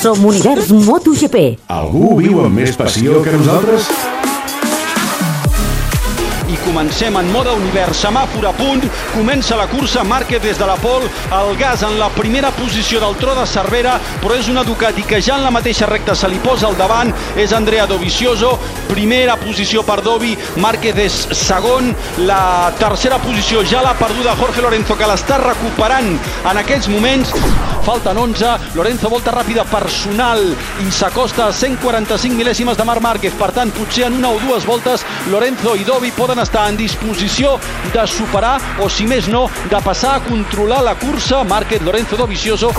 Som Univers MotoGP. Algú viu amb més passió que nosaltres? I comencem en mode univers, semàfor a punt, comença la cursa, Márquez des de la pol, el gas en la primera posició del tro de Cervera, però és una Ducati que ja en la mateixa recta se li posa al davant, és Andrea Dovizioso, primera posició per Dovi, Márquez és segon, la tercera posició ja l'ha perduda Jorge Lorenzo, que l'està recuperant en aquests moments, falten 11, Lorenzo volta ràpida personal i s'acosta a 145 mil·lèsimes de Marc Márquez, per tant, potser en una o dues voltes Lorenzo i Dovi poden estar en disposició de superar o si més no, de passar a controlar la cursa. Márquez, Lorenzo, Dovizioso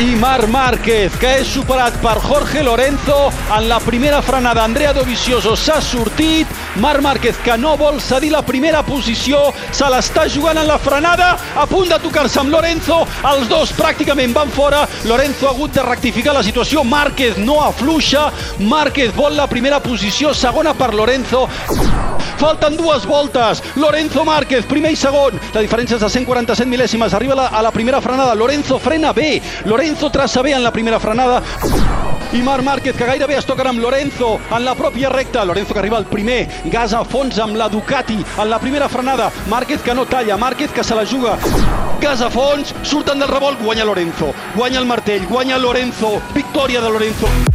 i Marc Márquez, que és superat per Jorge Lorenzo. En la primera frenada. Andrea Dovizioso s'ha sortit, Marc Márquez que no vol cedir la primera posició, se l'està jugant en la frenada, a punt de tocar-se amb Lorenzo, els dos pràcticament van fora, Lorenzo ha hagut de rectificar la situació, Márquez no afluixa, Márquez vol la primera posició, segona per Lorenzo, Falten dues voltes. Lorenzo Márquez, primer i segon. La diferència és de 147 mil·lèsimes. Arriba la, a la primera frenada. Lorenzo frena bé. Lorenzo traça bé en la primera frenada. I Marc Márquez, que gairebé es toquen amb Lorenzo en la pròpia recta. Lorenzo que arriba al primer. Gas a fons amb la Ducati en la primera frenada. Márquez que no talla. Márquez que se la juga. Gas a fons. Surten del revolt. Guanya Lorenzo. Guanya el martell. Guanya Lorenzo. Victòria de Lorenzo.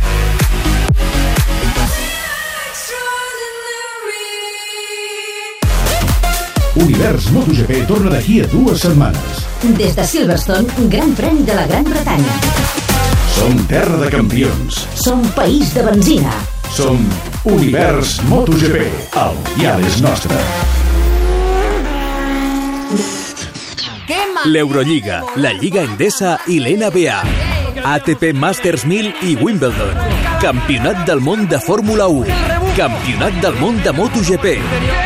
Univers MotoGP torna d'aquí a dues setmanes. Des de Silverstone, Gran Premi de la Gran Bretanya. Som terra de campions. Som país de benzina. Som Univers MotoGP. El dial és nostre. L'Eurolliga, la Lliga Endesa i l'NBA. ATP Masters 1000 i Wimbledon. Campionat del món de Fórmula 1. Campionat del món de MotoGP.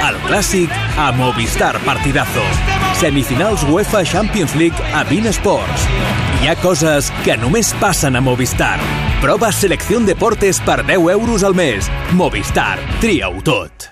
El clàssic a Movistar Partidazo. Semifinals UEFA Champions League a Bean Sports. Hi ha coses que només passen a Movistar. Prova Selecció Deportes per 10 euros al mes. Movistar. Tria-ho tot.